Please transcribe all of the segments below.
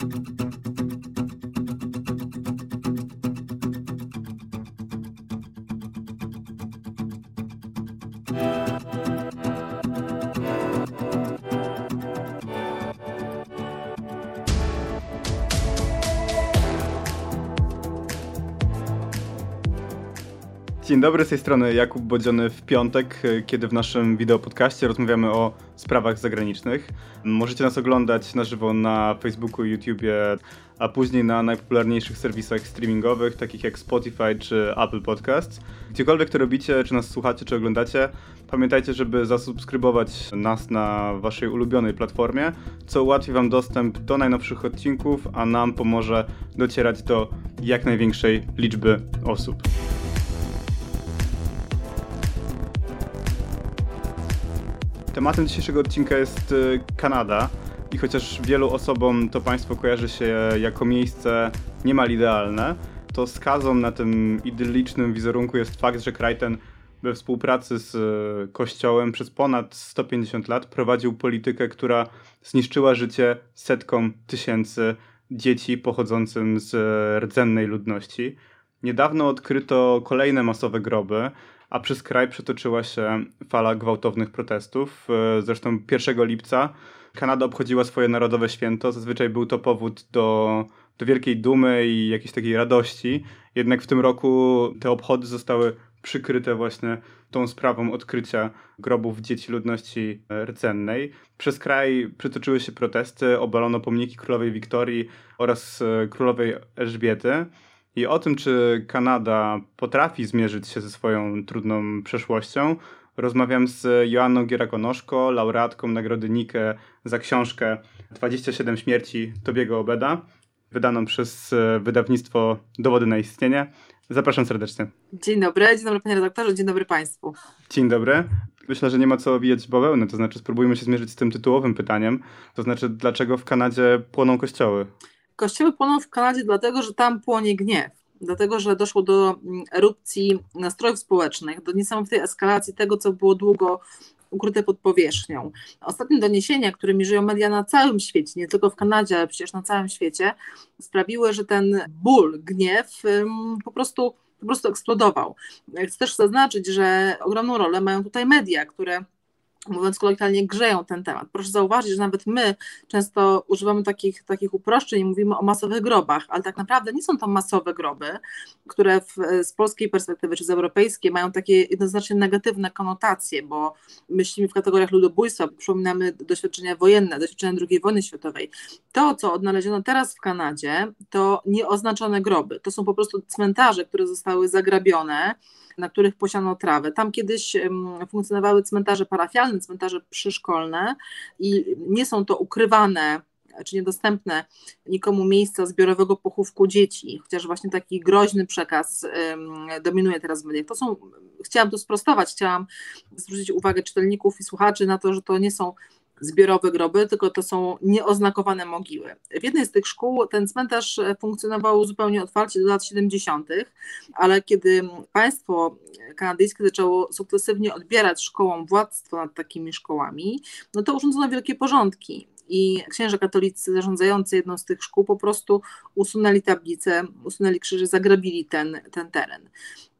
thank you Dzień dobry, z tej strony Jakub Bodziony w piątek, kiedy w naszym wideopodcaście rozmawiamy o sprawach zagranicznych. Możecie nas oglądać na żywo na Facebooku, YouTubie, a później na najpopularniejszych serwisach streamingowych, takich jak Spotify czy Apple Podcasts. Gdziekolwiek to robicie, czy nas słuchacie, czy oglądacie, pamiętajcie, żeby zasubskrybować nas na waszej ulubionej platformie, co ułatwi wam dostęp do najnowszych odcinków, a nam pomoże docierać do jak największej liczby osób. Tematem dzisiejszego odcinka jest y, Kanada i chociaż wielu osobom to państwo kojarzy się jako miejsce niemal idealne, to skazą na tym idyllicznym wizerunku jest fakt, że kraj ten we współpracy z y, Kościołem przez ponad 150 lat prowadził politykę, która zniszczyła życie setkom tysięcy dzieci pochodzącym z rdzennej ludności. Niedawno odkryto kolejne masowe groby, a przez kraj przetoczyła się fala gwałtownych protestów. E, zresztą 1 lipca Kanada obchodziła swoje narodowe święto. Zazwyczaj był to powód do, do wielkiej dumy i jakiejś takiej radości. Jednak w tym roku te obchody zostały przykryte właśnie tą sprawą odkrycia grobów dzieci ludności rdzennej. Przez kraj przytoczyły się protesty, obalono pomniki królowej Wiktorii oraz e, królowej Elżbiety. I o tym, czy Kanada potrafi zmierzyć się ze swoją trudną przeszłością, rozmawiam z Joanną Gierakonoszko, laureatką Nagrody Nike za książkę 27 śmierci Tobiego Obeda, wydaną przez e, wydawnictwo Dowody na istnienie. Zapraszam serdecznie. Dzień dobry, dzień dobry panie redaktorze, dzień dobry państwu. Dzień dobry. Myślę, że nie ma co owijać bawełny, to znaczy spróbujmy się zmierzyć z tym tytułowym pytaniem, to znaczy dlaczego w Kanadzie płoną kościoły? Kościoły płoną w Kanadzie dlatego, że tam płonie gniew. Dlatego, że doszło do mm, erupcji nastrojów społecznych, do niesamowitej eskalacji tego, co było długo ukryte pod powierzchnią. Ostatnie doniesienia, którymi żyją media na całym świecie, nie tylko w Kanadzie, ale przecież na całym świecie, sprawiły, że ten ból, gniew po prostu, po prostu eksplodował. Chcę też zaznaczyć, że ogromną rolę mają tutaj media, które mówiąc kolokwialnie, grzeją ten temat. Proszę zauważyć, że nawet my często używamy takich, takich uproszczeń i mówimy o masowych grobach, ale tak naprawdę nie są to masowe groby, które w, z polskiej perspektywy czy z europejskiej mają takie jednoznacznie negatywne konotacje, bo myślimy w kategoriach ludobójstwa, przypominamy doświadczenia wojenne, doświadczenia II wojny światowej. To, co odnaleziono teraz w Kanadzie, to nieoznaczone groby. To są po prostu cmentarze, które zostały zagrabione, na których posiano trawę. Tam kiedyś funkcjonowały cmentarze parafialne, cmentarze przyszkolne i nie są to ukrywane czy niedostępne nikomu miejsca zbiorowego pochówku dzieci, chociaż właśnie taki groźny przekaz dominuje teraz w mediach. To są, chciałam to sprostować, chciałam zwrócić uwagę czytelników i słuchaczy na to, że to nie są zbiorowe groby, tylko to są nieoznakowane mogiły. W jednej z tych szkół ten cmentarz funkcjonował zupełnie otwarcie do lat 70., ale kiedy państwo kanadyjskie zaczęło sukcesywnie odbierać szkołom władztwo nad takimi szkołami, no to urządzono wielkie porządki i księża katolicy zarządzający jedną z tych szkół po prostu usunęli tablicę, usunęli krzyże, zagrabili ten, ten teren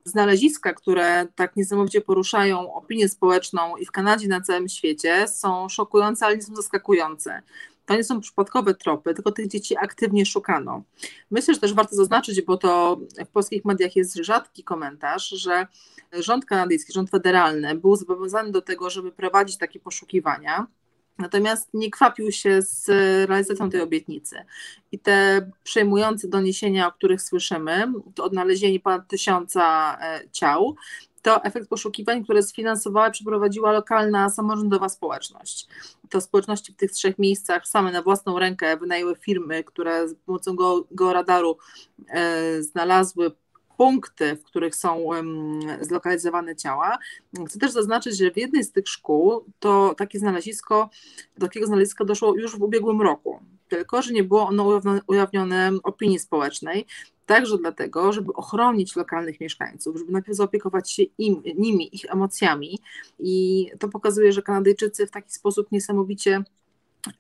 znaleziska, które tak niesamowicie poruszają opinię społeczną i w Kanadzie, i na całym świecie, są szokujące, ale nie są zaskakujące. To nie są przypadkowe tropy, tylko tych dzieci aktywnie szukano. Myślę, że też warto zaznaczyć, bo to w polskich mediach jest rzadki komentarz, że rząd kanadyjski, rząd federalny był zobowiązany do tego, żeby prowadzić takie poszukiwania Natomiast nie kwapił się z realizacją tej obietnicy. I te przejmujące doniesienia, o których słyszymy, to odnalezienie ponad tysiąca e, ciał, to efekt poszukiwań, które sfinansowała przeprowadziła lokalna samorządowa społeczność. To społeczności w tych trzech miejscach same na własną rękę wynajęły firmy, które z pomocą georadaru e, znalazły punkty, w których są zlokalizowane ciała. Chcę też zaznaczyć, że w jednej z tych szkół to takie znalezisko, do takiego znaleziska doszło już w ubiegłym roku, tylko że nie było ono ujawnione opinii społecznej, także dlatego, żeby ochronić lokalnych mieszkańców, żeby najpierw zaopiekować się im, nimi, ich emocjami. I to pokazuje, że Kanadyjczycy w taki sposób niesamowicie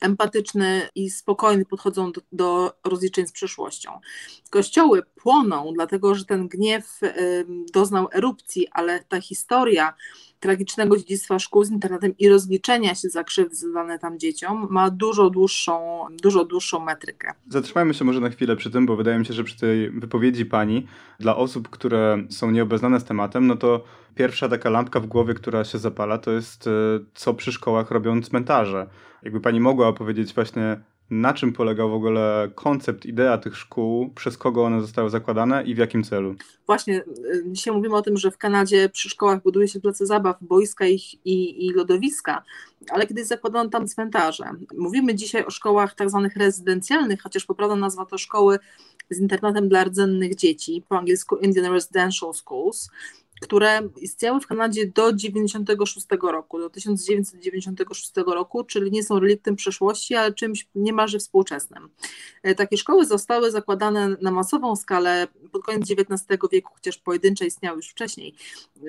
empatyczny i spokojny podchodzą do, do rozliczeń z przeszłością. Kościoły płoną, dlatego że ten gniew doznał erupcji, ale ta historia tragicznego dziedzictwa szkół z internetem i rozliczenia się za krzywdy zadane tam dzieciom ma dużo dłuższą, dużo dłuższą metrykę. Zatrzymajmy się może na chwilę przy tym, bo wydaje mi się, że przy tej wypowiedzi pani dla osób, które są nieobeznane z tematem, no to pierwsza taka lampka w głowie, która się zapala, to jest e, co przy szkołach robią cmentarze. Jakby pani mogła opowiedzieć właśnie na czym polegał w ogóle koncept, idea tych szkół, przez kogo one zostały zakładane i w jakim celu? Właśnie, y, dzisiaj mówimy o tym, że w Kanadzie przy szkołach buduje się place zabaw, boiska i, i, i lodowiska, ale kiedyś zakładano tam cmentarze. Mówimy dzisiaj o szkołach tak zwanych rezydencjalnych, chociaż poprawna nazwa to szkoły z internatem dla rdzennych dzieci, po angielsku Indian Residential Schools które istniały w Kanadzie do 96 roku, do 1996 roku, czyli nie są reliktem przeszłości, ale czymś niemalże współczesnym. E, takie szkoły zostały zakładane na masową skalę pod koniec XIX wieku, chociaż pojedyncze istniały już wcześniej,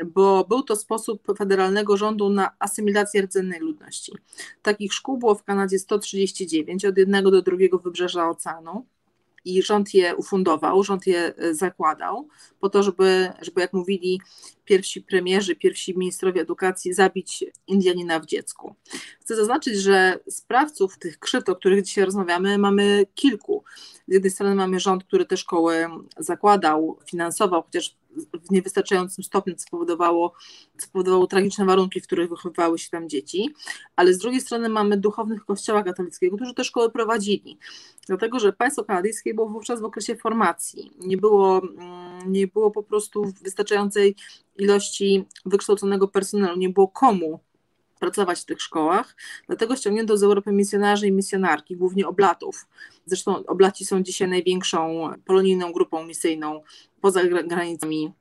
bo był to sposób federalnego rządu na asymilację rdzennej ludności. Takich szkół było w Kanadzie 139, od jednego do drugiego wybrzeża oceanu i rząd je ufundował, rząd je e, zakładał, po to, żeby, żeby jak mówili pierwsi premierzy, pierwsi ministrowie edukacji, zabić Indianina w dziecku. Chcę zaznaczyć, że sprawców tych krzywd, o których dzisiaj rozmawiamy, mamy kilku. Z jednej strony mamy rząd, który te szkoły zakładał, finansował, chociaż w niewystarczającym stopniu, spowodowało, spowodowało tragiczne warunki, w których wychowywały się tam dzieci, ale z drugiej strony mamy duchownych kościoła katolickiego, którzy te szkoły prowadzili. Dlatego, że państwo kanadyjskie było wówczas w okresie formacji. Nie było, mm, nie było po prostu wystarczającej ilości wykształconego personelu, nie było komu pracować w tych szkołach, dlatego ściągnięto z Europy misjonarzy i misjonarki, głównie oblatów. Zresztą oblaci są dzisiaj największą polonijną grupą misyjną poza granicami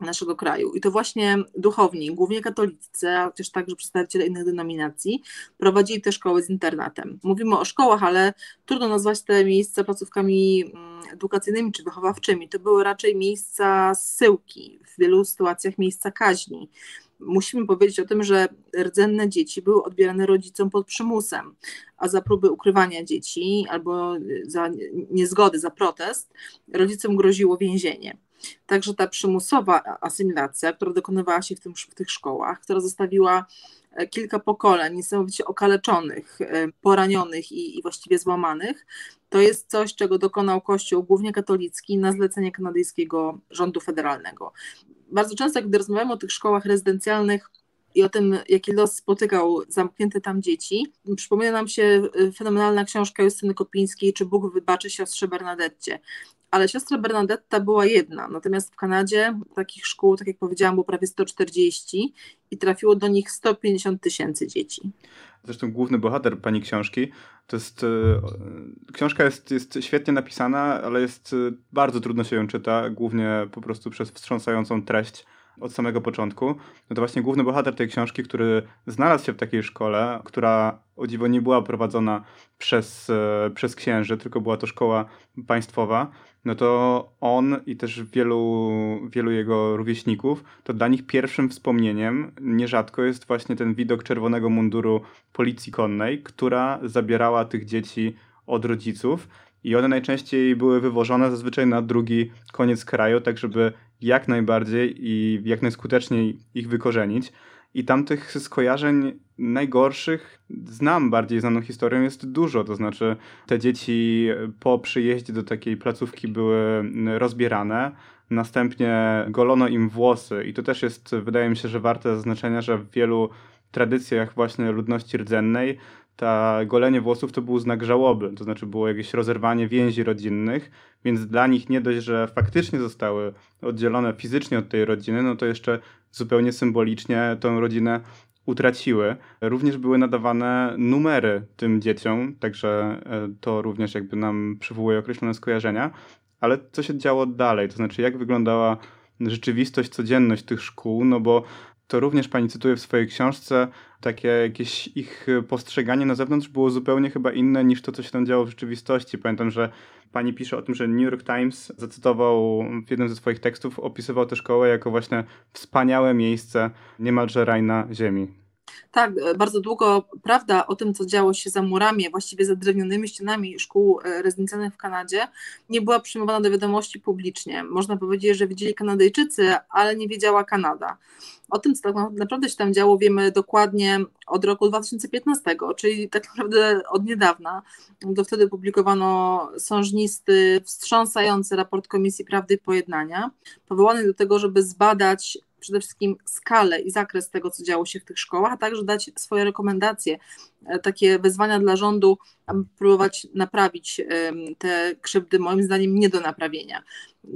naszego kraju. I to właśnie duchowni, głównie katolicy, a chociaż także przedstawiciele innych denominacji, prowadzili te szkoły z internetem. Mówimy o szkołach, ale trudno nazwać te miejsca placówkami mm, edukacyjnymi czy wychowawczymi. To były raczej miejsca zsyłki, w wielu sytuacjach miejsca kaźni musimy powiedzieć o tym, że rdzenne dzieci były odbierane rodzicom pod przymusem, a za próby ukrywania dzieci albo za niezgody, za protest, rodzicom groziło więzienie. Także ta przymusowa asymilacja, która dokonywała się w, tym, w tych szkołach, która zostawiła e, kilka pokoleń niesamowicie okaleczonych, e, poranionych i, i właściwie złamanych, to jest coś, czego dokonał Kościół, głównie katolicki, na zlecenie kanadyjskiego rządu federalnego bardzo często, gdy rozmawiamy o tych szkołach rezydencjalnych i o tym, jaki los spotykał zamknięte tam dzieci, przypomina nam się y, fenomenalna książka Justyny Kopińskiej, czy Bóg wybaczy siostrze Bernadette. Ale siostra Bernadetta była jedna, natomiast w Kanadzie takich szkół, tak jak powiedziałam, było prawie 140 i trafiło do nich 150 tysięcy dzieci. Zresztą główny bohater pani książki to jest. E, książka jest, jest świetnie napisana, ale jest e, bardzo trudno się ją czyta, głównie po prostu przez wstrząsającą treść od samego początku. No to właśnie główny bohater tej książki, który znalazł się w takiej szkole, która o dziwo nie była prowadzona przez, e, przez księży, tylko była to szkoła państwowa, no to on i też wielu, wielu jego rówieśników, to dla nich pierwszym wspomnieniem nierzadko jest właśnie ten widok czerwonego munduru policji konnej, która zabierała tych dzieci od rodziców i one najczęściej były wywożone zazwyczaj na drugi koniec kraju, tak żeby jak najbardziej i jak najskuteczniej ich wykorzenić. I tamtych skojarzeń najgorszych znam bardziej znaną historią jest dużo. To znaczy, te dzieci po przyjeździe do takiej placówki były rozbierane. Następnie golono im włosy, i to też jest, wydaje mi się, że warte zaznaczenia, że w wielu tradycjach właśnie ludności rdzennej ta golenie włosów to był znak żałoby, to znaczy było jakieś rozerwanie więzi rodzinnych, więc dla nich nie dość, że faktycznie zostały oddzielone fizycznie od tej rodziny, no to jeszcze zupełnie symbolicznie tą rodzinę utraciły. Również były nadawane numery tym dzieciom, także e, to również jakby nam przywołuje określone skojarzenia. Ale co się działo dalej? To znaczy, jak wyglądała rzeczywistość, codzienność tych szkół? No bo to również pani cytuje w swojej książce, takie jakieś ich postrzeganie na zewnątrz było zupełnie chyba inne niż to, co się tam działo w rzeczywistości. Pamiętam, że pani pisze o tym, że New York Times zacytował w jednym ze swoich tekstów, opisywał tę szkołę jako właśnie wspaniałe miejsce, niemalże raj na ziemi. Tak, e, bardzo długo prawda o tym, co działo się za murami, właściwie za drewnianymi ścianami szkół e, rezydencyjnych w Kanadzie, nie była przyjmowana do wiadomości publicznie. Można powiedzieć, że widzieli Kanadyjczycy, ale nie wiedziała Kanada. O tym, co tak naprawdę się tam działo, wiemy dokładnie od roku 2015, czyli tak naprawdę od niedawna. Do wtedy publikowano sążnisty, wstrząsający raport Komisji Prawdy i Pojednania, powołany do tego, żeby zbadać przede wszystkim skalę i zakres tego, co działo się w tych szkołach, a także dać swoje rekomendacje, e, takie wezwania dla rządu, aby próbować naprawić te krzywdy, moim zdaniem, nie do naprawienia.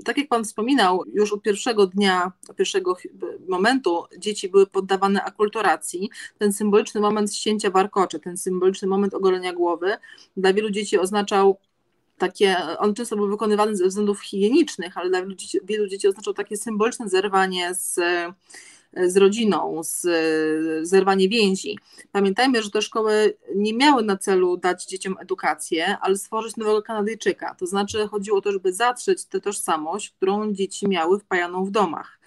Tak jak Pan wspominał, już od pierwszego dnia, od pierwszego momentu dzieci były poddawane akulturacji. Ten symboliczny moment ścięcia warkoczy, ten symboliczny moment ogolenia głowy dla wielu dzieci oznaczał takie, on często był wykonywany ze względów higienicznych, ale dla wielu dzieci, wielu dzieci oznaczał takie symboliczne zerwanie z, z rodziną, z, zerwanie więzi. Pamiętajmy, że te szkoły nie miały na celu dać dzieciom edukację, ale stworzyć nowego Kanadyjczyka. To znaczy chodziło o to, żeby zatrzeć tę tożsamość, którą dzieci miały wpajaną w domach.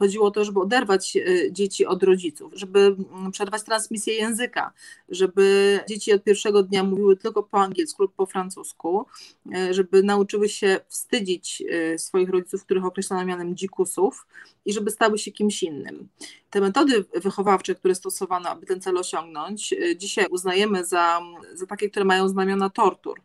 Chodziło to, żeby oderwać e, dzieci od rodziców, żeby mm, przerwać transmisję języka, żeby dzieci od pierwszego dnia mówiły tylko po angielsku lub po francusku, e, żeby nauczyły się wstydzić e, swoich rodziców, których określano mianem dzikusów i żeby stały się kimś innym. Te metody wychowawcze, które stosowano, aby ten cel osiągnąć, dzisiaj uznajemy za, za takie, które mają znamiona tortur.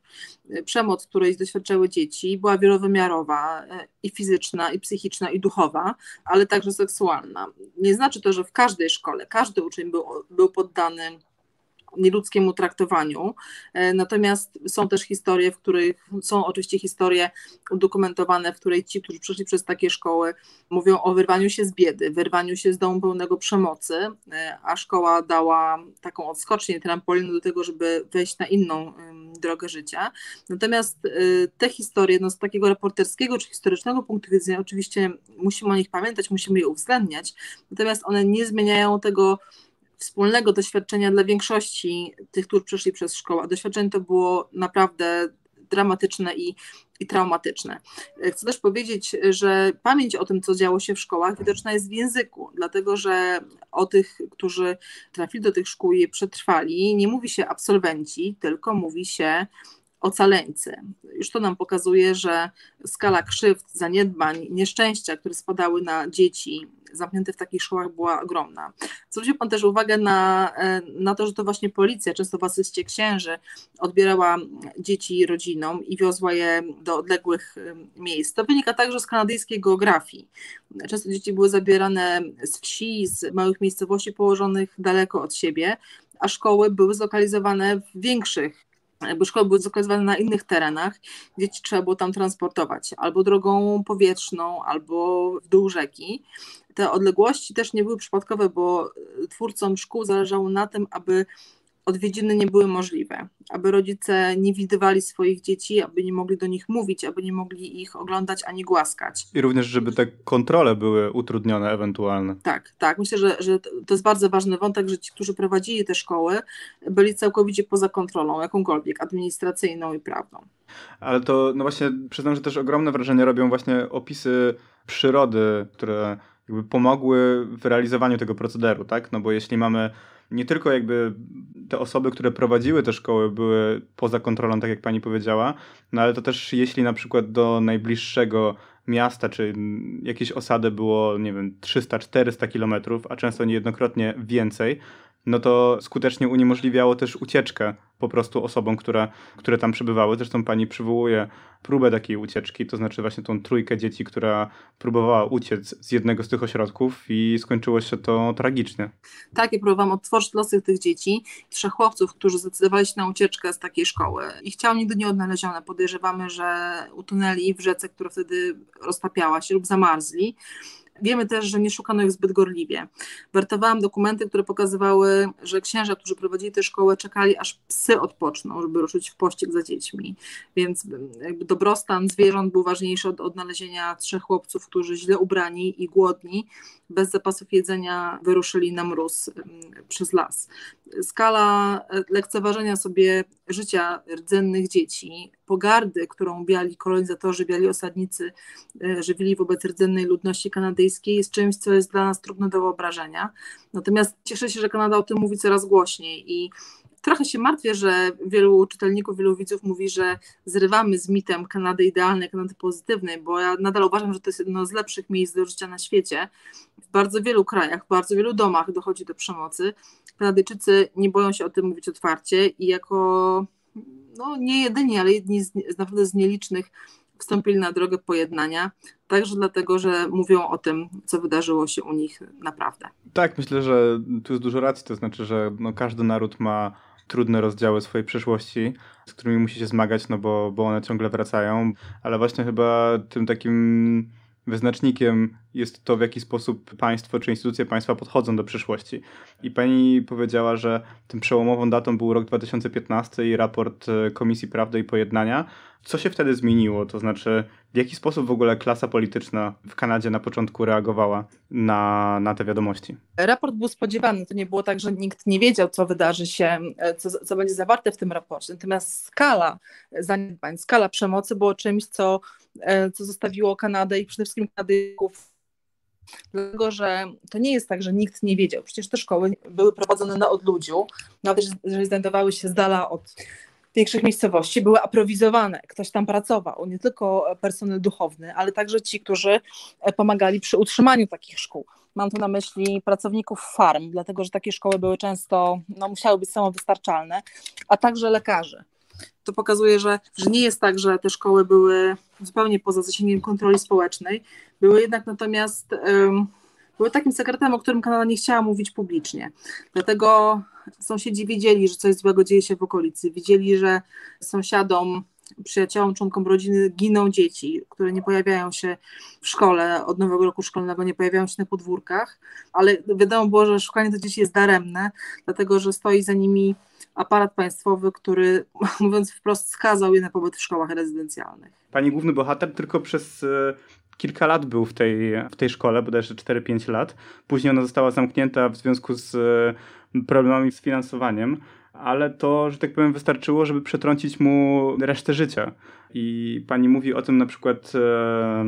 Przemoc, której doświadczały dzieci, była wielowymiarowa i fizyczna, i psychiczna, i duchowa, ale także seksualna. Nie znaczy to, że w każdej szkole każdy uczeń był, był poddany nieludzkiemu traktowaniu. E, natomiast są też historie, w których są oczywiście historie udokumentowane, w której ci, którzy przeszli przez takie szkoły, mówią o wyrwaniu się z biedy, wyrwaniu się z domu pełnego przemocy, e, a szkoła dała taką odskocznię, trampolinę do tego, żeby wejść na inną drogę życia. Natomiast e, te historie no, z takiego reporterskiego czy historycznego punktu widzenia, oczywiście musimy o nich pamiętać, musimy je uwzględniać, natomiast one nie zmieniają tego, wspólnego doświadczenia dla większości tych, którzy przeszli przez szkołę. Doświadczenie to było naprawdę dramatyczne i, i traumatyczne. Chcę też powiedzieć, że pamięć o tym, co działo się w szkołach, widoczna jest w języku, dlatego że o tych, którzy trafili do tych szkół i przetrwali, nie mówi się absolwenci, tylko mówi się ocaleńcy. Już to nam pokazuje, że skala krzywd, zaniedbań, nieszczęścia, które spadały na dzieci zamknięte w takich szkołach była ogromna. Zwrócił Pan też uwagę na, e, na to, że to właśnie policja, często w asyście księży, odbierała dzieci rodzinom i wiozła je do odległych e, miejsc. To wynika także z kanadyjskiej geografii. Często dzieci były zabierane z wsi, z małych miejscowości położonych daleko od siebie, a szkoły były zlokalizowane w większych bo szkoły były zlokalizowane na innych terenach, dzieci trzeba było tam transportować albo drogą powietrzną, albo w dół rzeki. Te odległości też nie były przypadkowe, bo twórcom szkół zależało na tym, aby odwiedziny nie były możliwe, aby rodzice nie widywali swoich dzieci, aby nie mogli do nich mówić, aby nie mogli ich oglądać ani głaskać. I również, żeby te kontrole były utrudnione ewentualne. Tak, tak. Myślę, że, że to jest bardzo ważny wątek, że ci, którzy prowadzili te szkoły, byli całkowicie poza kontrolą, jakąkolwiek administracyjną i prawną. Ale to, no właśnie, przyznam, że też ogromne wrażenie robią właśnie opisy przyrody, które jakby pomogły w realizowaniu tego procederu, tak? No bo jeśli mamy nie tylko jakby te osoby, które prowadziły te szkoły były poza kontrolą, tak jak pani powiedziała, no ale to też jeśli na przykład do najbliższego miasta czy jakiejś osady było, nie wiem, 300-400 kilometrów, a często niejednokrotnie więcej, no to skutecznie uniemożliwiało też ucieczkę po prostu osobom, które, które tam przebywały. Zresztą pani przywołuje próbę takiej ucieczki, to znaczy właśnie tą trójkę dzieci, która próbowała uciec z jednego z tych ośrodków i skończyło się to tragicznie. Tak, i próbowałam odtworzyć losy tych dzieci, trzech chłopców, którzy zdecydowali się na ucieczkę z takiej szkoły. Ich ciało nigdy nie odnalezione. Podejrzewamy, że utonęli w rzece, która wtedy roztapiała się lub zamarzli. Wiemy też, że nie szukano ich zbyt gorliwie. Wertowałam dokumenty, które pokazywały, że księża, którzy prowadzili tę szkołę, czekali aż psy odpoczną, żeby ruszyć w pościg za dziećmi. Więc jakby dobrostan zwierząt był ważniejszy od odnalezienia trzech chłopców, którzy źle ubrani i głodni, bez zapasów jedzenia wyruszyli na mróz przez las. Skala e, lekceważenia sobie życia rdzennych dzieci, pogardy, którą biali kolonizatorzy, biali osadnicy e, żywili wobec rdzennej ludności kanadyjskiej, jest czymś, co jest dla nas trudne do wyobrażenia. Natomiast cieszę się, że Kanada o tym mówi coraz głośniej i trochę się martwię, że wielu czytelników, wielu widzów mówi, że zrywamy z mitem Kanady idealnej, Kanady pozytywnej, bo ja nadal uważam, że to jest jedno z lepszych miejsc do życia na świecie. W bardzo wielu krajach, w bardzo wielu domach dochodzi do przemocy. Kanadyjczycy nie boją się o tym mówić otwarcie i jako no nie jedyni, ale jedni z, naprawdę z nielicznych wstąpili na drogę pojednania, także dlatego, że mówią o tym, co wydarzyło się u nich naprawdę. Tak, myślę, że tu jest dużo racji, to znaczy, że no, każdy naród ma trudne rozdziały swojej przeszłości, z którymi musi się zmagać, no bo, bo one ciągle wracają, ale właśnie chyba tym takim wyznacznikiem jest to, w jaki sposób państwo czy instytucje państwa podchodzą do przyszłości. I pani powiedziała, że tym przełomową datą był rok 2015 i raport e, Komisji Prawdy i Pojednania. Co się wtedy zmieniło? To znaczy, w jaki sposób w ogóle klasa polityczna w Kanadzie na początku reagowała na, na te wiadomości? Raport był spodziewany. To nie było tak, że nikt nie wiedział, co wydarzy się, e, co, co będzie zawarte w tym raporcie. Natomiast skala zaniedbań, skala przemocy było czymś, co, e, co zostawiło Kanadę i przede wszystkim Kanadyjczyków Dlatego, że to nie jest tak, że nikt nie wiedział. Przecież te szkoły były prowadzone na odludziu, nawet jeżeli znajdowały się z dala od większych miejscowości, były aprowizowane. Ktoś tam pracował, nie tylko personel duchowny, ale także ci, którzy pomagali przy utrzymaniu takich szkół. Mam tu na myśli pracowników farm, dlatego że takie szkoły były często, no, musiały być samowystarczalne, a także lekarzy to pokazuje, że, że nie jest tak, że te szkoły były zupełnie poza zasięgiem kontroli społecznej, były jednak natomiast były takim sekretem, o którym Kanada nie chciała mówić publicznie. Dlatego sąsiedzi wiedzieli, że coś złego dzieje się w okolicy, widzieli, że sąsiadom przyjaciołom, członkom rodziny giną dzieci, które nie pojawiają się w szkole, od nowego roku szkolnego nie pojawiają się na podwórkach, ale wiadomo było, że szukanie tych dzieci jest daremne, dlatego że stoi za nimi aparat państwowy, który mówiąc wprost skazał je na pobyt w szkołach rezydencjalnych. Pani główny bohater tylko przez e, kilka lat był w tej, w tej szkole, bodajże 4-5 lat. Później ona została zamknięta w związku z problemami z finansowaniem ale to, że tak powiem, wystarczyło, żeby przetrącić mu resztę życia. I pani mówi o tym na przykład, e,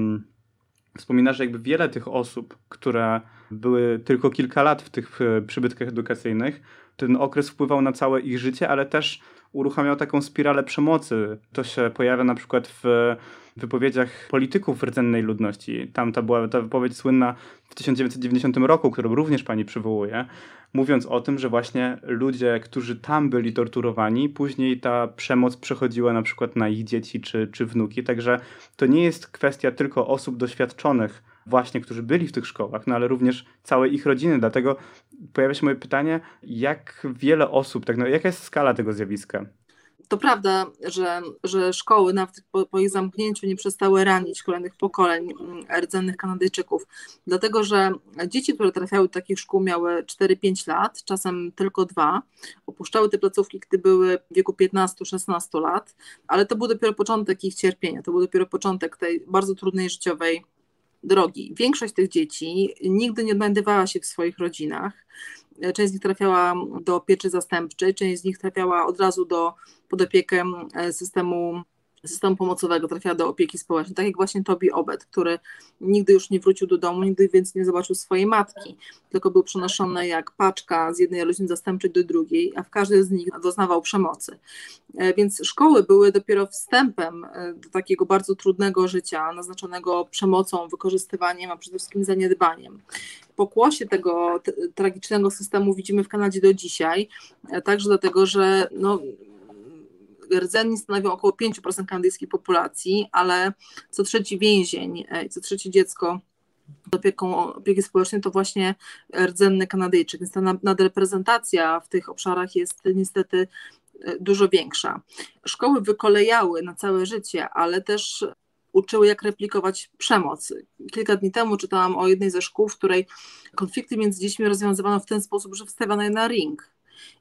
wspomina, że jakby wiele tych osób, które były tylko kilka lat w tych e, przybytkach edukacyjnych, ten okres wpływał na całe ich życie, ale też uruchamiał taką spiralę przemocy. To się pojawia na przykład w wypowiedziach polityków rdzennej ludności. Tam ta była ta wypowiedź słynna w 1990 roku, którą również pani przywołuje, mówiąc o tym, że właśnie ludzie, którzy tam byli torturowani, później ta przemoc przechodziła na przykład na ich dzieci czy, czy wnuki. Także to nie jest kwestia tylko osób doświadczonych, właśnie, którzy byli w tych szkołach, no ale również całej ich rodziny. Dlatego pojawia się moje pytanie, jak wiele osób, tak, no, jaka jest skala tego zjawiska? to prawda, że, że szkoły nawet po, po, ich zamknięciu nie przestały ranić kolejnych pokoleń mm, rdzennych Kanadyjczyków, dlatego że dzieci, które trafiały do takich szkół miały 4-5 lat, czasem tylko dwa, opuszczały te placówki, gdy były w wieku 15-16 lat, ale to był dopiero początek ich cierpienia, to był dopiero początek tej bardzo trudnej życiowej drogi. Większość tych dzieci nigdy nie odnajdywała się w swoich rodzinach. Część z nich trafiała do pieczy zastępczej, część z nich trafiała od razu do, pod opiekę e, systemu systemu pomocowego, trafiała do opieki społecznej, tak jak właśnie Tobi Obed, który nigdy już nie wrócił do domu, nigdy więcej nie zobaczył swojej matki, tylko był przenoszony jak paczka z jednej rodziny zastępczej do drugiej, a w każdej z nich doznawał przemocy. E, więc szkoły były dopiero wstępem e, do takiego bardzo trudnego życia, naznaczonego przemocą, wykorzystywaniem, a przede wszystkim zaniedbaniem pokłosie tego tragicznego systemu widzimy w Kanadzie do dzisiaj, e, także dlatego, że no, rdzenni stanowią około 5% kanadyjskiej populacji, ale co trzeci więzień e, i co trzecie dziecko z opieką opieki społecznej to właśnie rdzenny Kanadyjczyk, więc ta nadreprezentacja w tych obszarach jest niestety e, dużo większa. Szkoły wykolejały na całe życie, ale też uczyły, jak replikować przemoc. Kilka dni temu czytałam o jednej ze szkół, w której konflikty między dziećmi rozwiązywano w ten sposób, że wstawiano je na ring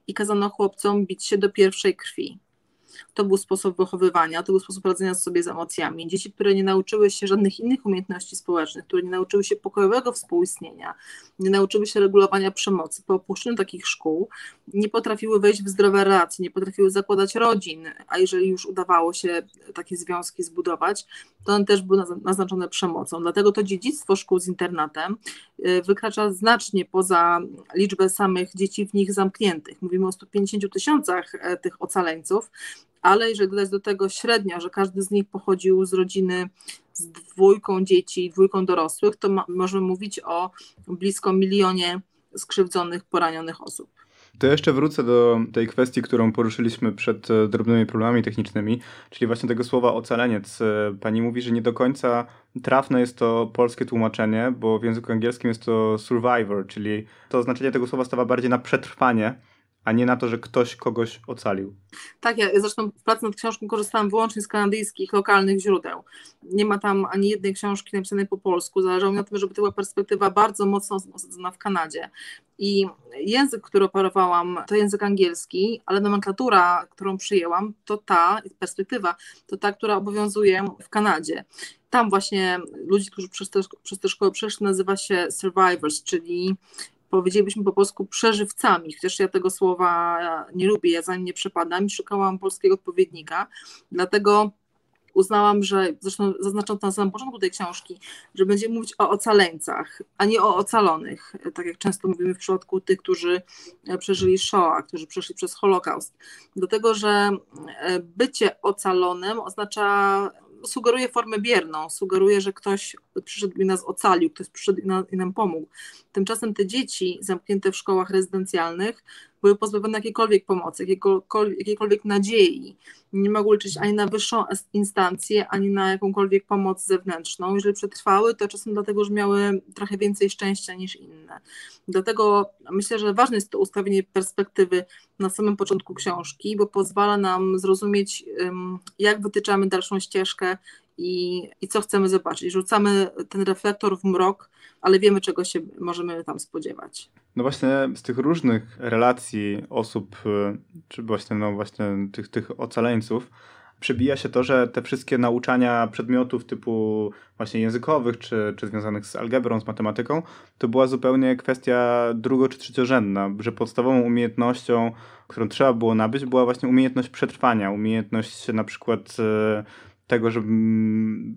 i kazano chłopcom bić się do pierwszej krwi. To był sposób wychowywania, to był sposób radzenia sobie z emocjami. Dzieci, które nie nauczyły się żadnych innych umiejętności społecznych, które nie nauczyły się pokojowego współistnienia, nie nauczyły się regulowania przemocy, po opuszczeniu takich szkół nie potrafiły wejść w zdrowe relacje, nie potrafiły zakładać rodzin, a jeżeli już udawało się takie związki zbudować, to one też były naznaczone przemocą. Dlatego to dziedzictwo szkół z internatem y, wykracza znacznie poza liczbę samych dzieci w nich zamkniętych. Mówimy o 150 tysiącach e, tych ocaleńców, ale jeżeli dodać do tego średnio, że każdy z nich pochodził z rodziny z dwójką dzieci, dwójką dorosłych, to ma, możemy mówić o blisko milionie skrzywdzonych, poranionych osób. To jeszcze wrócę do tej kwestii, którą poruszyliśmy przed e, drobnymi problemami technicznymi, czyli właśnie tego słowa ocaleniec. E, pani mówi, że nie do końca trafne jest to polskie tłumaczenie, bo w języku angielskim jest to survivor, czyli to znaczenie tego słowa stawia bardziej na przetrwanie a nie na to, że ktoś kogoś ocalił. Tak, ja zresztą w pracy nad książką korzystałam wyłącznie z kanadyjskich, lokalnych źródeł. Nie ma tam ani jednej książki napisanej po polsku. Zależało mi na tym, żeby to była perspektywa bardzo mocno osadzona w Kanadzie. I język, który operowałam, to język angielski, ale nomenklatura, którą przyjęłam, to ta perspektywa, to ta, która obowiązuje w Kanadzie. Tam właśnie ludzi, którzy przez te szkoły przeszli, nazywa się survivors, czyli powiedzielibyśmy po polsku przeżywcami, chociaż ja tego słowa nie lubię, ja za nie przepadam i szukałam polskiego odpowiednika, dlatego uznałam, że, zresztą zaznaczam to na samym początku tej książki, że będziemy mówić o ocaleńcach, a nie o ocalonych, tak jak często mówimy w przypadku tych, którzy przeżyli Shoah, którzy przeszli przez Holokaust. Dlatego, że bycie ocalonym oznacza sugeruje formę bierną, sugeruje, że ktoś przyszedł i nas ocalił, ktoś przyszedł i, na, i nam pomógł. Tymczasem te dzieci zamknięte w szkołach rezydencjalnych były pozbawione jakiejkolwiek pomocy, jakiejkolwiek, jakiejkolwiek nadziei. Nie mogły liczyć ani na wyższą instancję, ani na jakąkolwiek pomoc zewnętrzną. Jeżeli przetrwały, to czasem dlatego, że miały trochę więcej szczęścia niż inne. Dlatego myślę, że ważne jest to ustawienie perspektywy na samym początku książki, bo pozwala nam zrozumieć, jak wytyczamy dalszą ścieżkę i, i co chcemy zobaczyć. Rzucamy ten reflektor w mrok, ale wiemy, czego się możemy tam spodziewać. No właśnie z tych różnych relacji osób, y, czy właśnie, no właśnie tych, tych ocaleńców, przebija się to, że te wszystkie nauczania przedmiotów typu właśnie językowych, czy, czy związanych z algebrą, z matematyką, to była zupełnie kwestia drugo- czy trzeciorzędna, że podstawową umiejętnością, którą trzeba było nabyć, była właśnie umiejętność przetrwania, umiejętność na przykład y, tego, żeby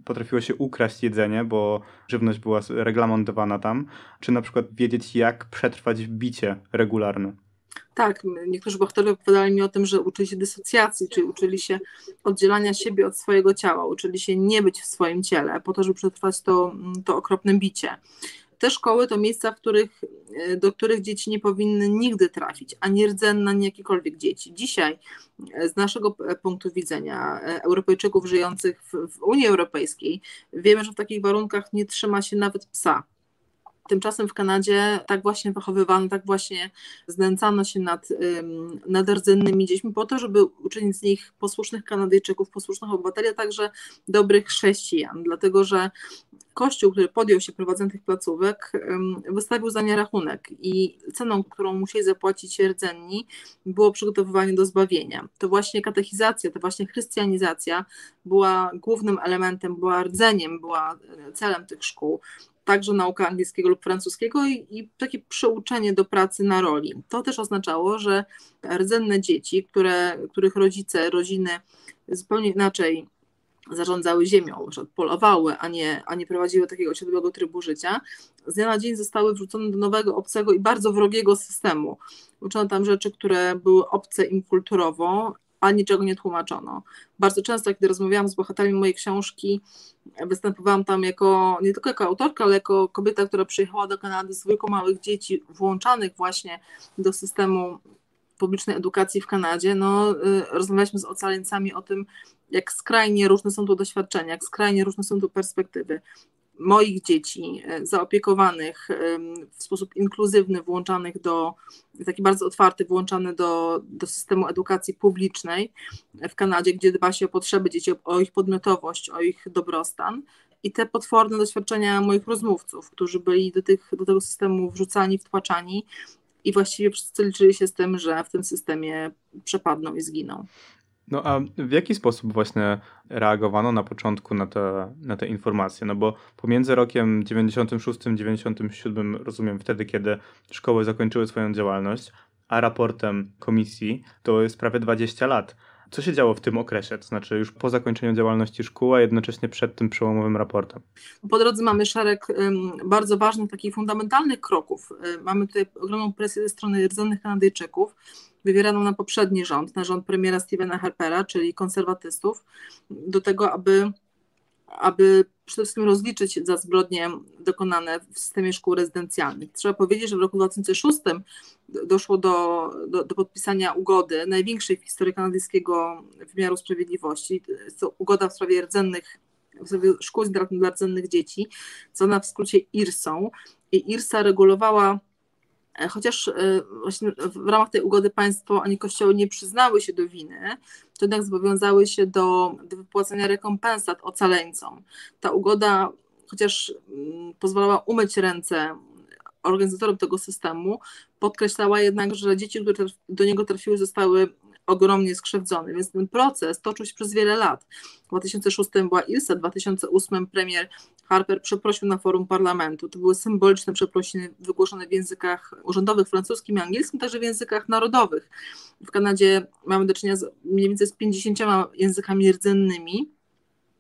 potrafiło się ukraść jedzenie, bo żywność była reglamentowana tam, czy na przykład wiedzieć, jak przetrwać bicie regularne. Tak, niektórzy bohaterowie opowiadali mi o tym, że uczyli się dysocjacji, czyli uczyli się oddzielania siebie od swojego ciała, uczyli się nie być w swoim ciele, po to, żeby przetrwać to, to okropne bicie te szkoły to miejsca, w których, e, do których dzieci nie powinny nigdy trafić, ani rdzenna, ani jakiekolwiek dzieci. Dzisiaj e, z naszego punktu widzenia e, Europejczyków żyjących w, w Unii Europejskiej wiemy, że w takich warunkach nie trzyma się nawet psa. Tymczasem w Kanadzie tak właśnie wychowywano, tak właśnie znęcano się nad, nad rdzennymi dziećmi po to, żeby uczynić z nich posłusznych Kanadyjczyków, posłusznych obywateli, a także dobrych chrześcijan, dlatego że kościół, który podjął się prowadzenia tych placówek, wystawił za nie rachunek i ceną, którą musieli zapłacić rdzenni, było przygotowywanie do zbawienia. To właśnie katechizacja, to właśnie chrystianizacja była głównym elementem, była rdzeniem, była e, celem tych szkół także nauka angielskiego lub francuskiego i, i, takie przeuczenie do pracy na roli. To też oznaczało, że rdzenne dzieci, które, których rodzice, rodziny zupełnie inaczej zarządzały ziemią, że polowały, a nie, a nie prowadziły takiego osiedlowego trybu życia, z dnia na dzień zostały wrzucone do nowego, obcego i bardzo wrogiego systemu. Uczono tam rzeczy, które były obce im kulturowo, a niczego nie tłumaczono. Bardzo często, kiedy rozmawiałam z bohaterami mojej książki, występowałam tam jako, nie tylko jako autorka, ale jako kobieta, która przyjechała do Kanady z dwójką małych dzieci, włączanych właśnie do systemu publicznej edukacji w Kanadzie, no, y, rozmawialiśmy z ocaleńcami o tym, jak skrajnie różne są to doświadczenia, jak skrajnie różne są to perspektywy moich dzieci y, zaopiekowanych w sposób inkluzywny, włączanych do, taki bardzo otwarty, włączany do, do systemu edukacji publicznej w Kanadzie, gdzie dba się o potrzeby dzieci, o ich podmiotowość, o ich dobrostan. I te potworne doświadczenia moich rozmówców, którzy byli do, tych, do tego systemu wrzucani, wtłaczani i właściwie wszyscy liczyli się z tym, że w tym systemie przepadną i zginą. No a w jaki sposób właśnie reagowano na początku na te, na te informacje? No bo pomiędzy rokiem 96 97, rozumiem wtedy, kiedy szkoły zakończyły swoją działalność, a raportem komisji to jest prawie 20 lat. Co się działo w tym okresie, to znaczy już po zakończeniu działalności szkół, a jednocześnie przed tym przełomowym raportem? Po drodze mamy szereg bardzo ważnych, takich fundamentalnych kroków. Mamy tutaj ogromną presję ze strony rdzennych Kanadyjczyków, wywieraną na poprzedni rząd, na rząd premiera Stevena Harpera, czyli konserwatystów, do tego, aby aby przede wszystkim rozliczyć za zbrodnie dokonane w systemie szkół rezydencjalnych. Trzeba powiedzieć, że w roku 2006 doszło do, do, do podpisania ugody, największej w historii kanadyjskiego wymiaru sprawiedliwości. Jest to ugoda w sprawie rdzennych szkół dla rdzennych dzieci, zwana w skrócie IRSą. I IRSA regulowała chociaż e, właśnie w ramach tej ugody państwo ani kościoły nie przyznały się do winy, to jednak zobowiązały się do, do wypłacenia rekompensat ocaleńcom. Ta ugoda, chociaż mm, pozwalała umyć ręce organizatorom tego systemu, podkreślała jednak, że dzieci, które do niego trafiły, zostały ogromnie skrzywdzony, więc ten proces toczył się przez wiele lat. W 2006 była ILSA, w 2008 premier Harper przeprosił na forum parlamentu. To były symboliczne przeprosiny wygłoszone w językach urzędowych francuskim i angielskim, także w językach narodowych. W Kanadzie mamy do czynienia z mniej więcej z 50 językami rdzennymi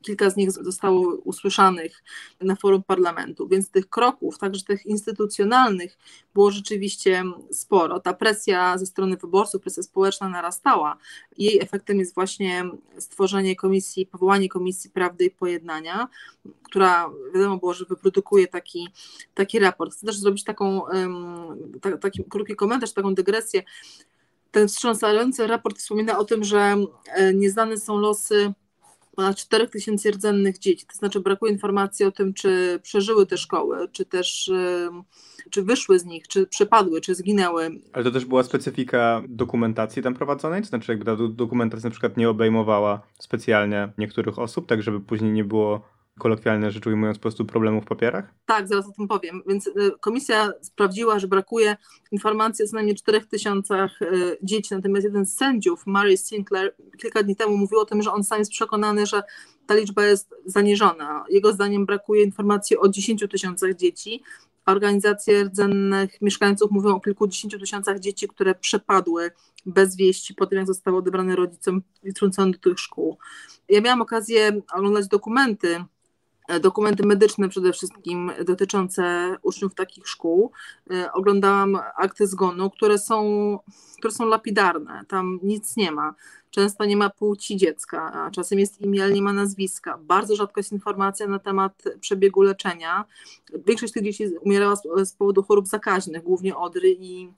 kilka z nich zostało usłyszanych na forum parlamentu, więc tych kroków, także tych instytucjonalnych, było rzeczywiście sporo. Ta presja ze strony wyborców, presja społeczna narastała. Jej efektem jest właśnie stworzenie komisji, powołanie Komisji Prawdy i Pojednania, która wiadomo było, że wyprodukuje taki, taki raport. Chcę też zrobić taką, taki krótki komentarz, taką dygresję. Ten wstrząsający raport wspomina o tym, że e, nieznane są losy ponad 4 tysięcy rdzennych dzieci. To znaczy brakuje informacji o tym, czy przeżyły te szkoły, czy też czy wyszły z nich, czy przepadły, czy zginęły. Ale to też była specyfika dokumentacji tam prowadzonej? To znaczy jakby ta dokumentacja na przykład nie obejmowała specjalnie niektórych osób, tak żeby później nie było kolokwialne rzecz ujmując, po prostu problemów w papierach? Tak, zaraz o tym powiem. Więc y, komisja sprawdziła, że brakuje informacji o co najmniej 4 tysiącach y, dzieci, natomiast jeden z sędziów, Mary Sinclair, kilka dni temu mówił o tym, że on sam jest przekonany, że ta liczba jest zaniżona. Jego zdaniem brakuje informacji o 10 tysiącach dzieci, Organizacje rdzennych mieszkańców mówią o kilkudziesięciu tysiącach dzieci, które przepadły bez wieści po tym, jak zostały odebrane rodzicom i trącone do tych szkół. Ja miałam okazję oglądać dokumenty dokumenty medyczne przede wszystkim dotyczące uczniów takich szkół. E, oglądałam akty zgonu, które są, które są lapidarne, tam nic nie ma. Często nie ma płci dziecka, a czasem jest imię, ale nie ma nazwiska. Bardzo rzadko jest informacja na temat przebiegu leczenia. Większość tych dzieci umierała z, z powodu chorób zakaźnych, głównie odry i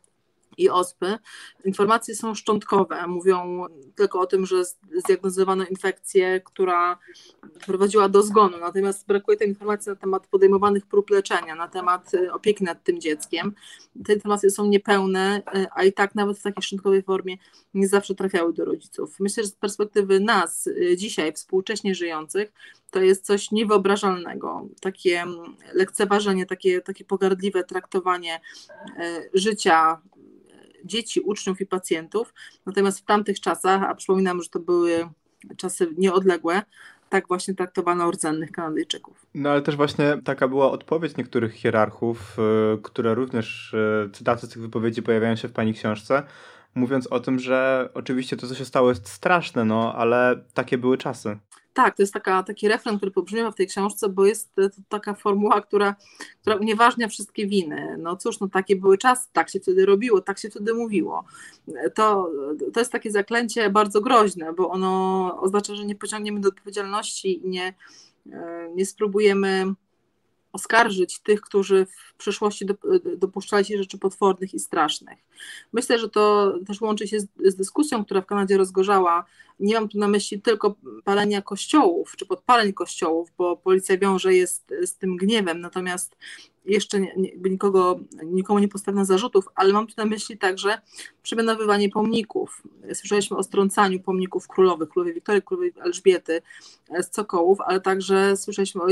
i ospy. Informacje są szczątkowe, mówią tylko o tym, że zdiagnozowano infekcję, która prowadziła do zgonu, natomiast brakuje tej informacji na temat podejmowanych prób leczenia, na temat y, opieki nad tym dzieckiem. Te informacje są niepełne, y, a i tak nawet w takiej szczątkowej formie nie zawsze trafiały do rodziców. Myślę, że z perspektywy nas, y, dzisiaj, współcześnie żyjących, to jest coś niewyobrażalnego. Takie mm, lekceważenie, takie, takie pogardliwe traktowanie życia dzieci, uczniów i pacjentów. Natomiast w tamtych czasach, a przypominam, że to były czasy nieodległe, tak właśnie traktowano rdzennych Kanadyjczyków. No ale też właśnie taka była odpowiedź niektórych hierarchów, y, które również, y, cytaty z tych wypowiedzi pojawiają się w pani książce, mówiąc o tym, że oczywiście to, co się stało, jest straszne, no ale takie były czasy. Tak, to jest taka, taki refren, który pobrzmiewa w tej książce, bo jest to taka formuła, która, która unieważnia wszystkie winy. No cóż, no takie były czasy, tak się wtedy robiło, tak się wtedy mówiło. To, to jest takie zaklęcie bardzo groźne, bo ono oznacza, że nie pociągniemy do odpowiedzialności i nie, e, nie spróbujemy oskarżyć tych, którzy w przeszłości dopuszczali się rzeczy potwornych i strasznych. Myślę, że to też łączy się z, z, dyskusją, która w Kanadzie rozgorzała. Nie mam tu na myśli tylko palenia kościołów czy podpaleń kościołów, bo policja wiąże jest z tym gniewem, natomiast jeszcze nie, nikogo, nikomu nie postawiono zarzutów, ale mam tu na myśli także przemianowywanie pomników. Słyszeliśmy o strącaniu pomników królowych, królowej Wiktorii, królowej Elżbiety z Cokołów, ale także słyszeliśmy o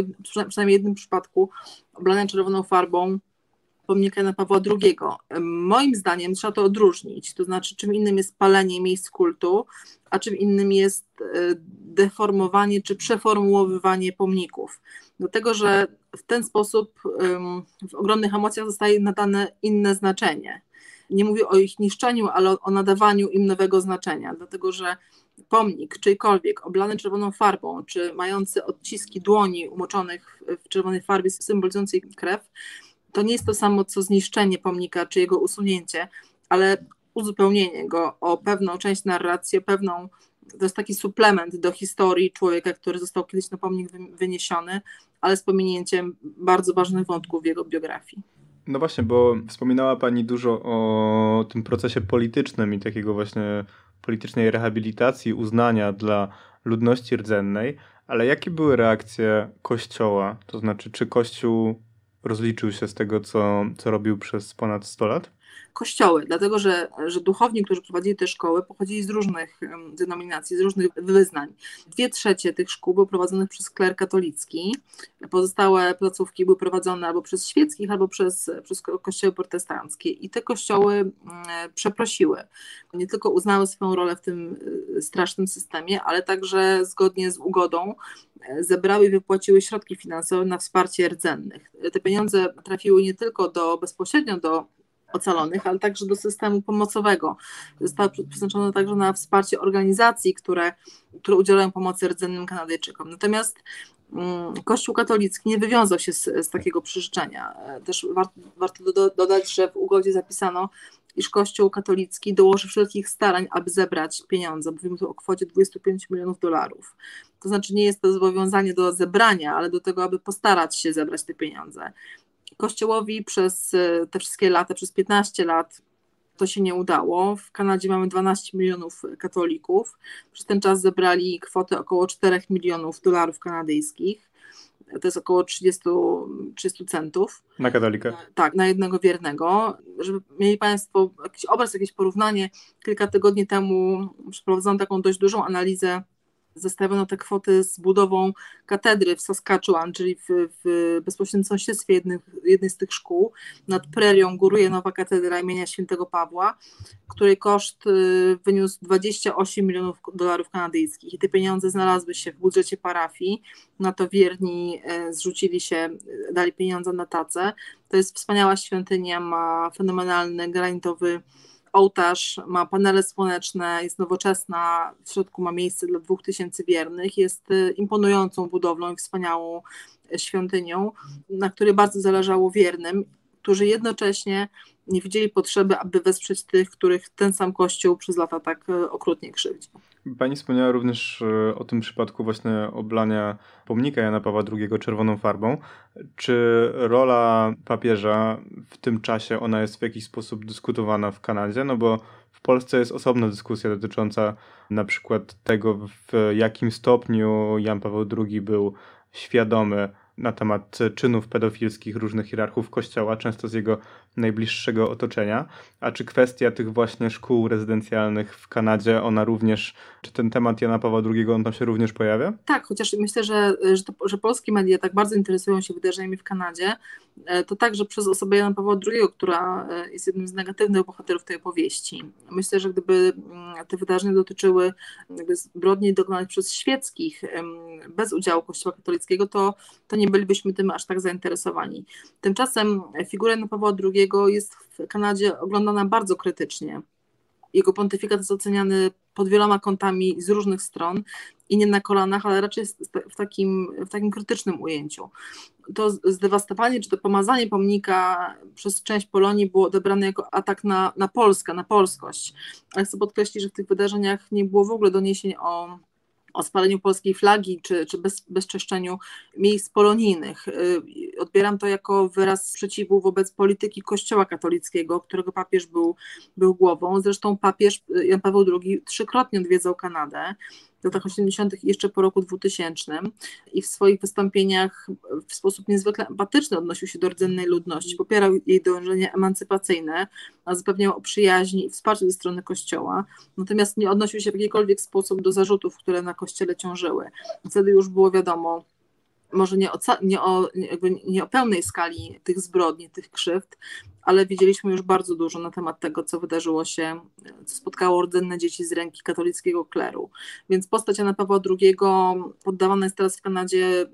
przynajmniej jednym przypadku oblania czerwoną farbą pomnika Jana Pawła II. Moim zdaniem trzeba to odróżnić, to znaczy czym innym jest palenie miejsc kultu, a czym innym jest e, deformowanie czy przeformułowywanie pomników. Dlatego, że w ten sposób w ogromnych emocjach zostaje nadane inne znaczenie. Nie mówię o ich niszczeniu, ale o nadawaniu im nowego znaczenia, dlatego że pomnik czyjkolwiek oblany czerwoną farbą, czy mający odciski dłoni umoczonych w czerwonej farbie symbolizującej krew, to nie jest to samo co zniszczenie pomnika czy jego usunięcie, ale uzupełnienie go o pewną część narracji, o pewną, to jest taki suplement do historii człowieka, który został kiedyś na pomnik wyniesiony, ale z pominięciem bardzo ważnych wątków w jego biografii. No właśnie, bo wspominała Pani dużo o tym procesie politycznym i takiego właśnie politycznej rehabilitacji, uznania dla ludności rdzennej, ale jakie były reakcje Kościoła? To znaczy, czy Kościół rozliczył się z tego, co, co robił przez ponad 100 lat? Kościoły, dlatego że, że duchowni, którzy prowadzili te szkoły, pochodzili z różnych denominacji, z różnych wyznań. Dwie trzecie tych szkół były prowadzonych przez kler katolicki, pozostałe placówki były prowadzone albo przez świeckich, albo przez, przez kościoły protestanckie. I te kościoły przeprosiły, nie tylko uznały swoją rolę w tym y, strasznym systemie, ale także zgodnie z ugodą e, zebrały i wypłaciły środki finansowe na wsparcie rdzennych. Te pieniądze trafiły nie tylko do bezpośrednio do ocalonych, ale także do systemu pomocowego. Zostało przeznaczone także na wsparcie organizacji, które, które udzielają pomocy rdzennym Kanadyjczykom. Natomiast mm, Kościół katolicki nie wywiązał się z, z takiego przyrzeczenia. Też warto, warto do, dodać, że w ugodzie zapisano, iż Kościół katolicki dołoży wszelkich starań, aby zebrać pieniądze. Mówimy tu o kwocie 25 milionów dolarów. To znaczy nie jest to zobowiązanie do zebrania, ale do tego, aby postarać się zebrać te pieniądze. Kościołowi przez e, te wszystkie lata, przez 15 lat to się nie udało. W Kanadzie mamy 12 milionów katolików. Przez ten czas zebrali kwotę około 4 milionów dolarów kanadyjskich. To jest około 30, 30 centów. Na katolika? Tak, na jednego wiernego. Żeby mieli Państwo jakiś obraz, jakieś porównanie, kilka tygodni temu przeprowadzono taką dość dużą analizę zestawiono te kwoty z budową katedry w Saskatchewan, czyli w, w bezpośrednim sąsiedztwie jednych, jednej z tych szkół. Nad prerią góruje nowa katedra imienia świętego Pawła, której koszt y, wyniósł 28 milionów dolarów kanadyjskich. I te pieniądze znalazły się w budżecie parafii. Na to wierni y, zrzucili się, y, dali pieniądze na tacę. To jest wspaniała świątynia, ma fenomenalny granitowy ołtarz, ma panele słoneczne, jest nowoczesna, w środku ma miejsce dla dwóch tysięcy wiernych, jest y, imponującą budowlą i wspaniałą y, świątynią, na której bardzo zależało wiernym, którzy jednocześnie nie widzieli potrzeby, aby wesprzeć tych, których ten sam Kościół przez lata tak y, okrutnie krzywdził. Pani wspomniała również e, o tym przypadku właśnie oblania pomnika Jana Pawła II czerwoną farbą. Czy rola papieża w tym czasie ona jest w jakiś sposób dyskutowana w Kanadzie? No bo w Polsce jest osobna dyskusja dotycząca na przykład tego, w jakim stopniu Jan Paweł II był świadomy na temat czynów pedofilskich różnych hierarchów kościoła, często z jego najbliższego otoczenia. A czy kwestia tych właśnie szkół rezydencjalnych w Kanadzie, ona również, czy ten temat Jana Pawła II, on tam się również pojawia? Tak, chociaż myślę, że, że, to, że polskie media tak bardzo interesują się wydarzeniami w Kanadzie, e, to także przez osobę Jana Pawła II, która e, jest jednym z negatywnych bohaterów tej opowieści. Myślę, że gdyby mm, te wydarzenia dotyczyły zbrodni dokonanych przez świeckich bez udziału Kościoła katolickiego, to, to nie bylibyśmy tym aż tak zainteresowani. Tymczasem figura Jana Pawła II jest w Kanadzie oglądana bardzo krytycznie. Jego pontyfikat jest oceniany pod wieloma kątami z różnych stron i nie na kolanach, ale raczej w takim, w takim krytycznym ujęciu. To zdewastowanie czy to pomazanie pomnika przez część Polonii było odebrane jako atak na, na Polskę, na polskość. Ale chcę podkreślić, że w tych wydarzeniach nie było w ogóle doniesień o o spaleniu polskiej flagi czy, czy bez, bezczeszczeniu miejsc polonijnych. Y, odbieram to jako wyraz sprzeciwu wobec polityki Kościoła katolickiego, którego papież był, był głową. Zresztą papież Jan Paweł II trzykrotnie odwiedzał Kanadę w latach 80. i jeszcze po roku 2000 i w swoich wystąpieniach w sposób niezwykle empatyczny odnosił się do rdzennej ludności, popierał jej dążenia emancypacyjne, a zapewniał o przyjaźni i wsparciu ze strony Kościoła, natomiast nie odnosił się w jakikolwiek sposób do zarzutów, które na Kościele ciążyły. Wtedy już było wiadomo, może nie o, nie, o, nie o pełnej skali tych zbrodni, tych krzywd, ale wiedzieliśmy już bardzo dużo na temat tego, co wydarzyło się, co spotkało rdzenne dzieci z ręki katolickiego kleru. Więc postać Jana Pawła II poddawana jest teraz w Kanadzie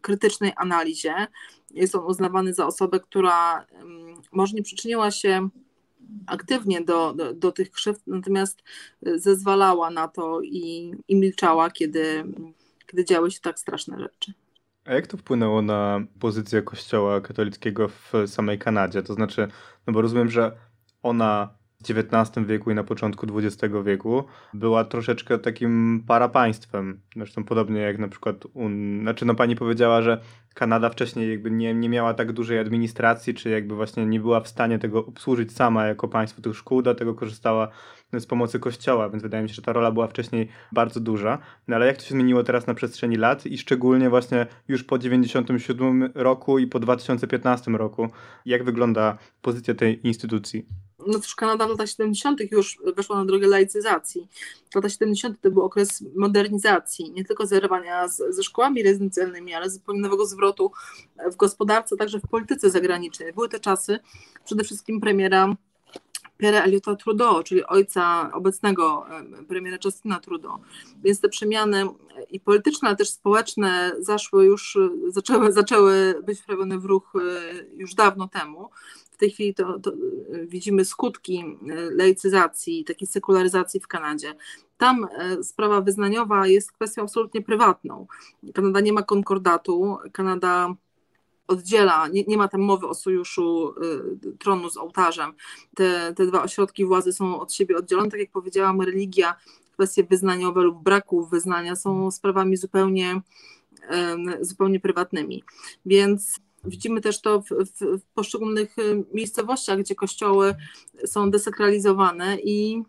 krytycznej analizie. Jest on uznawany za osobę, która może nie przyczyniła się aktywnie do, do, do tych krzywd, natomiast zezwalała na to i, i milczała, kiedy, kiedy działy się tak straszne rzeczy. A jak to wpłynęło na pozycję Kościoła katolickiego w samej Kanadzie? To znaczy, no bo rozumiem, że ona w XIX wieku i na początku XX wieku była troszeczkę takim parapaństwem. Zresztą podobnie jak na przykład, un... znaczy no pani powiedziała, że Kanada wcześniej jakby nie, nie miała tak dużej administracji, czy jakby właśnie nie była w stanie tego obsłużyć sama jako państwo tych szkół, dlatego korzystała z pomocy kościoła, więc wydaje mi się, że ta rola była wcześniej bardzo duża. No ale jak to się zmieniło teraz na przestrzeni lat i szczególnie właśnie już po 97 roku i po 2015 roku, jak wygląda pozycja tej instytucji? no też Kanada w latach 70. już weszła na drogę laicyzacji. Lata 70. to był okres modernizacji, nie tylko zerwania z, ze szkołami rezydencjalnymi, ale zupełnie nowego zwrotu w gospodarce, także w polityce zagranicznej. Były te czasy przede wszystkim premiera Pierre Eliota Trudeau, czyli ojca obecnego premiera Justina Trudeau. Więc te przemiany i polityczne, ale też społeczne zaszły już, zaczęły, zaczęły być wprawione w ruch e, już dawno temu. W tej chwili to, to widzimy skutki e, laicyzacji, takiej sekularyzacji w Kanadzie. Tam e, sprawa wyznaniowa jest kwestią absolutnie prywatną. Kanada nie ma konkordatu, Kanada oddziela, nie, nie ma tam mowy o sojuszu y, tronu z ołtarzem. Te, te dwa ośrodki władzy są od siebie oddzielone. Tak jak powiedziałam, religia, kwestie wyznaniowe lub braku wyznania są sprawami zupełnie, y, zupełnie prywatnymi. Więc Widzimy też to w, w, w, poszczególnych y, miejscowościach, gdzie kościoły są desakralizowane i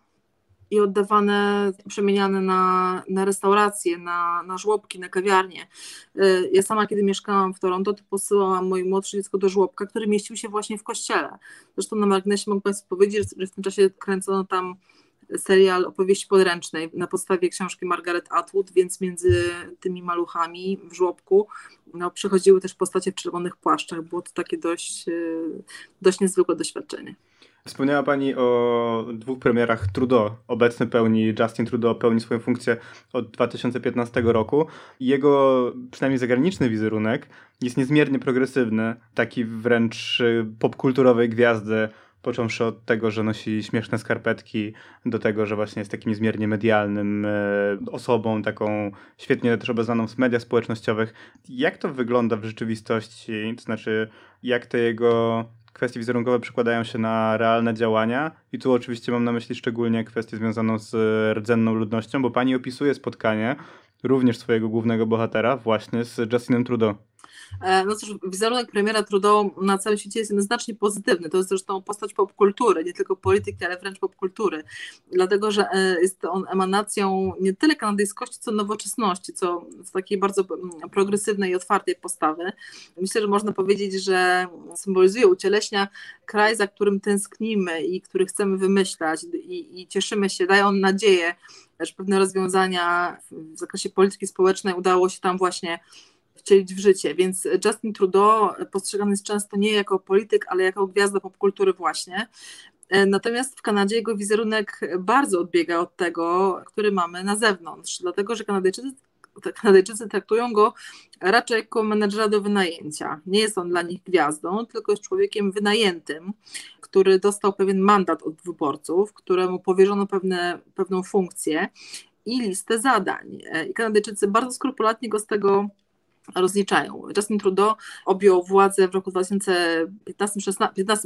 i oddawane, przemieniane na, na restauracje, na, na żłobki, na kawiarnie. Y, ja sama, kiedy mieszkałam w Toronto, to posyłałam moje młodsze dziecko do żłobka, który mieścił się właśnie w kościele. Zresztą na marginesie mogę Państwu powiedzieć, że w tym czasie kręcono tam serial opowieści podręcznej na podstawie książki Margaret Atwood, więc między tymi maluchami w żłobku no, przechodziły też postacie w czerwonych płaszczach. Było to takie dość, y, dość niezwykłe doświadczenie. Wspomniała Pani o dwóch premierach Trudeau. Obecny pełni, Justin Trudeau pełni swoją funkcję od 2015 roku. Jego przynajmniej zagraniczny wizerunek jest niezmiernie progresywny, taki wręcz y, popkulturowej gwiazdy, począwszy od tego, że nosi śmieszne skarpetki, do tego, że właśnie jest takim niezmiernie medialnym y, osobą, taką świetnie też obeznaną w mediach społecznościowych. Jak to wygląda w rzeczywistości? To znaczy, jak te jego kwestie wizerunkowe przekładają się na realne działania i tu oczywiście mam na myśli szczególnie kwestię związaną z rdzenną ludnością, bo pani opisuje spotkanie również swojego głównego bohatera właśnie z Justinem Trudeau. E, no cóż, wizerunek premiera Trudeau na całym świecie jest jednoznacznie pozytywny. To jest zresztą postać popkultury, nie tylko polityki, ale wręcz popkultury. Dlatego, że e, jest on emanacją nie tyle kanadyjskości, co nowoczesności, co z takiej bardzo mm, progresywnej i otwartej postawy. Myślę, że można powiedzieć, że symbolizuje, ucieleśnia kraj, za którym tęsknimy i który chcemy wymyślać i, i cieszymy się, daje on nadzieję, że pewne rozwiązania w zakresie polityki społecznej udało się tam właśnie wcielić w życie. Więc Justin Trudeau postrzegany jest często nie jako polityk, ale jako gwiazda popkultury właśnie. Natomiast w Kanadzie jego wizerunek bardzo odbiega od tego, który mamy na zewnątrz, dlatego że Kanadyjczycy, Kanadyjczycy traktują go raczej jako menedżera do wynajęcia. Nie jest on dla nich gwiazdą, tylko jest człowiekiem wynajętym, który dostał pewien mandat od wyborców, któremu powierzono pewne, pewną funkcję i listę zadań. I Kanadyjczycy bardzo skrupulatnie go z tego rozliczają. Justin Trudeau objął władzę w roku 2015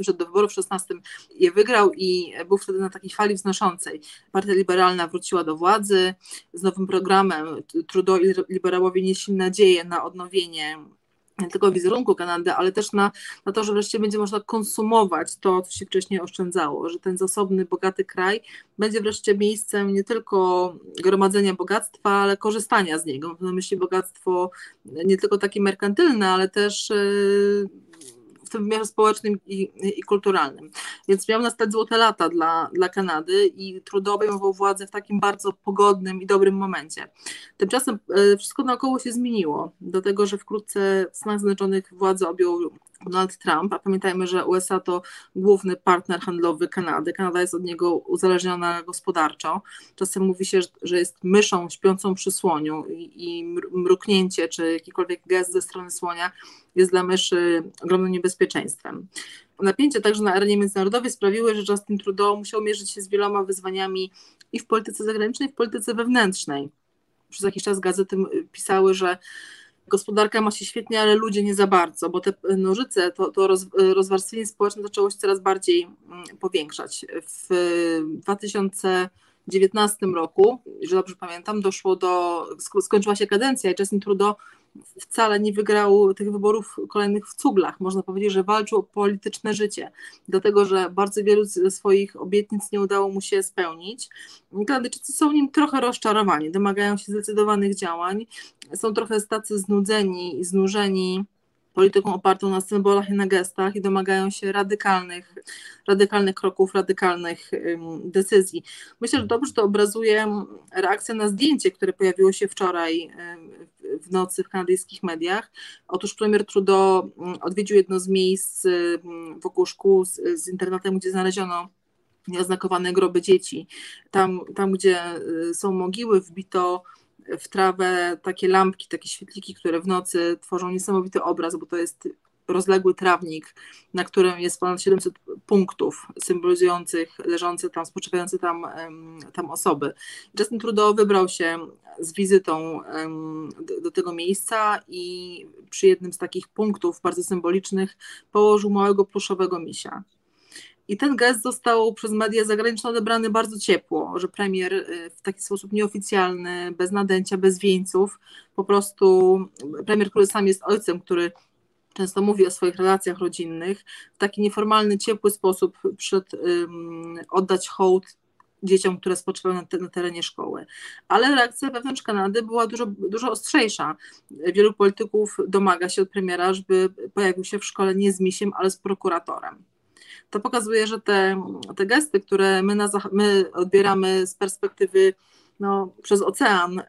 przed do wyborów, w 2016 je wygrał i był wtedy na takiej fali wznoszącej. Partia Liberalna wróciła do władzy z nowym programem. Trudeau i liberałowie nieśli nadzieję na odnowienie nie tylko wizerunku Kanady, ale też na, na to, że wreszcie będzie można konsumować to, co się wcześniej oszczędzało, że ten zasobny, bogaty kraj będzie wreszcie miejscem nie tylko gromadzenia bogactwa, ale korzystania z niego. Mam na myśli bogactwo nie tylko takie merkantylne, ale też tym wymiarze społecznym i, i kulturalnym. Więc miał nastać złote lata dla, dla Kanady i Trudeau obejmował władzę w takim bardzo pogodnym i dobrym momencie. Tymczasem e, wszystko naokoło się zmieniło, do tego, że wkrótce w Stanach Zjednoczonych władzę objął Donald Trump, a pamiętajmy, że USA to główny partner handlowy Kanady. Kanada jest od niego uzależniona gospodarczo. Czasem mówi się, że jest myszą śpiącą przy słoniu i mruknięcie czy jakikolwiek gest ze strony słonia jest dla myszy ogromnym niebezpieczeństwem. Napięcia także na arenie międzynarodowej sprawiły, że Justin Trudeau musiał mierzyć się z wieloma wyzwaniami i w polityce zagranicznej, i w polityce wewnętrznej. Przez jakiś czas gazety pisały, że gospodarka ma się świetnie, ale ludzie nie za bardzo, bo te nożyce, to, to roz, rozwarstwienie społeczne zaczęło się coraz bardziej mm, powiększać. W 2019 roku, jeżeli dobrze pamiętam, doszło do, skończyła się kadencja i Justin Trudeau wcale nie wygrał tych wyborów kolejnych w cuglach. Można powiedzieć, że walczył o polityczne życie, dlatego że bardzo wielu ze swoich obietnic nie udało mu się spełnić. Kanadyjczycy są nim trochę rozczarowani, domagają się zdecydowanych działań, są trochę tacy znudzeni i znużeni polityką opartą na symbolach i na gestach i domagają się radykalnych, radykalnych kroków, radykalnych decyzji. Myślę, że dobrze to obrazuje reakcja na zdjęcie, które pojawiło się wczoraj w nocy w kanadyjskich mediach. Otóż premier Trudeau odwiedził jedno z miejsc wokół szkół z, z internetem, gdzie znaleziono nieoznakowane groby dzieci. Tam, tam gdzie y, są mogiły, wbito w trawę takie lampki, takie świetliki, które w nocy tworzą niesamowity obraz, bo to jest rozległy trawnik, na którym jest ponad 700 punktów symbolizujących leżące tam, spoczywające tam, tam osoby. Justin Trudeau wybrał się z wizytą do, tego miejsca i przy jednym z takich punktów bardzo symbolicznych położył małego pluszowego misia. I ten gest został przez media zagraniczne odebrany bardzo ciepło, że premier y, w taki sposób nieoficjalny, bez nadęcia, bez wieńców, po prostu premier, który sam jest ojcem, który często mówi o swoich relacjach rodzinnych, w taki nieformalny, ciepły sposób przed um, oddać hołd dzieciom, które spoczywają na, te, na, terenie szkoły. Ale reakcja wewnątrz Kanady była dużo, dużo ostrzejsza. Wielu polityków domaga się od premiera, żeby pojawił się w szkole nie z misiem, ale z prokuratorem to pokazuje, że te, te gesty, które my, na, my odbieramy z perspektywy no, przez ocean e,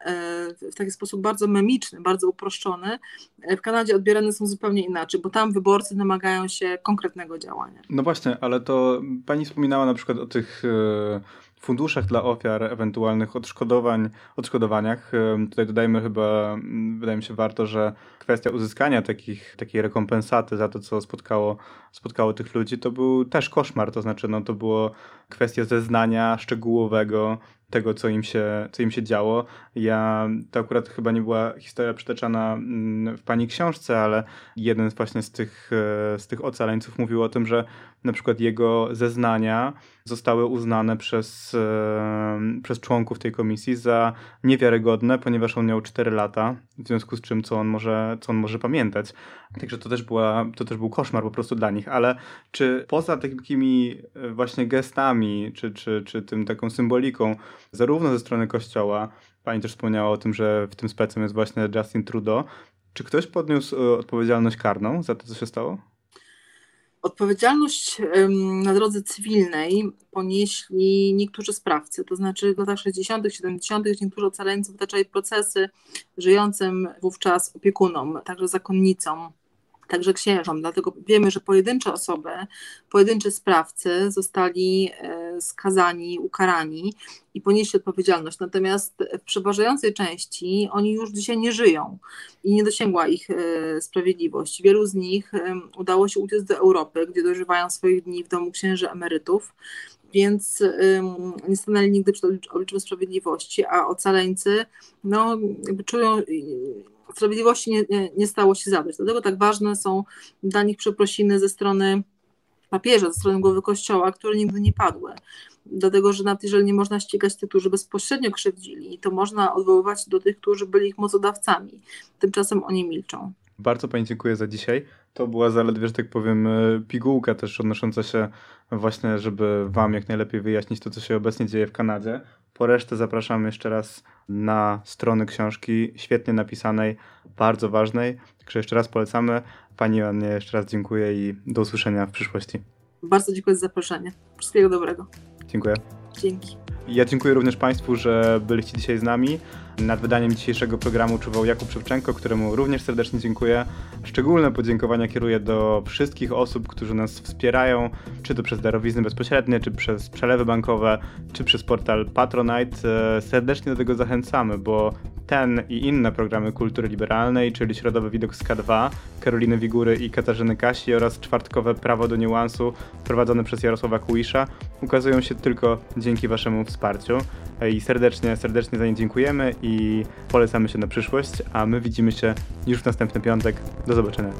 w taki sposób bardzo memiczny, bardzo uproszczony, e, w Kanadzie odbierane są zupełnie inaczej, bo tam wyborcy domagają się konkretnego działania. No właśnie, ale to pani wspominała na przykład o tych e, funduszach dla ofiar, ewentualnych odszkodowań, odszkodowaniach. Tutaj dodajmy chyba, wydaje mi się warto, że kwestia uzyskania takich, takiej rekompensaty za to, co spotkało, spotkało tych ludzi, to był też koszmar, to znaczy no, to było kwestia zeznania szczegółowego tego, co im się, co im się działo. Ja, to akurat chyba nie była historia przytaczana mm, w pani książce, ale jeden właśnie z tych, e, z tych ocaleńców mówił o tym, że na przykład jego zeznania zostały uznane przez, e, przez członków tej komisji za niewiarygodne, ponieważ on miał 4 lata, w związku z czym co on może, co on może pamiętać. Także to też, była, to też był koszmar po prostu dla nich, ale czy poza takimi e, właśnie gestami, czy, czy, czy tym taką symboliką, zarówno ze strony kościoła, pani też wspomniała o tym, że w tym specem jest właśnie Justin Trudeau, czy ktoś podniósł e, odpowiedzialność karną za to, co się stało? Odpowiedzialność na drodze cywilnej ponieśli niektórzy sprawcy, to znaczy w latach 60., 70. niektórzy ocaleńcy wytaczali procesy żyjącym wówczas opiekunom, także zakonnicom także księżom. Dlatego wiemy, że pojedyncze osoby, pojedynczy sprawcy zostali e, skazani, ukarani i ponieśli odpowiedzialność. Natomiast w przeważającej części oni już dzisiaj nie żyją i nie dosięgła ich e, sprawiedliwość. Wielu z nich e, udało się uciec do Europy, gdzie dożywają swoich dni w domu księży emerytów więc nie stanęli nigdy przed obliczem sprawiedliwości, a ocaleńcy no, czują sprawiedliwości nie, nie, stało się zadać. Dlatego tak ważne są dla nich przeprosiny ze strony papieża, ze strony głowy kościoła, które nigdy nie padły. Dlatego, że nawet jeżeli nie można ścigać tych, którzy bezpośrednio krzywdzili, to można odwoływać do tych, którzy byli ich mocodawcami. Tymczasem oni milczą. Bardzo Pani dziękuję za dzisiaj. To była zaledwie, że tak powiem, e, pigułka też odnosząca się właśnie, żeby Wam jak najlepiej wyjaśnić to, co się obecnie dzieje w Kanadzie Po resztę zapraszam jeszcze raz na strony książki, świetnie napisanej, bardzo ważnej. Także jeszcze raz polecamy. Pani Joannie jeszcze raz dziękuję i do usłyszenia w przyszłości. Bardzo dziękuję za zaproszenie. Wszystkiego dobrego. Dziękuję. Dzięki. Ja dziękuję również Państwu, że byliście dzisiaj z nami. Nad wydaniem dzisiejszego programu czuwał Jakub Szewczenko, któremu również serdecznie dziękuję. Szczególne podziękowania kieruję do wszystkich osób, którzy nas wspierają, czy to przez darowizny bezpośrednie, czy przez przelewy bankowe, czy przez portal Patronite. E, Serdecznie do tego zachęcamy, bo ten i inne programy kultury liberalnej, czyli Środowy Widok z K2, Karoliny Wigury i Katarzyny Kasi oraz czwartkowe Prawo do Niuansu prowadzone przez Jarosława Kuisza ukazują się tylko dzięki Waszemu wsparciu i serdecznie, serdecznie za nie dziękujemy i polecamy się na przyszłość, a my widzimy się już w następny piątek. Do zobaczenia.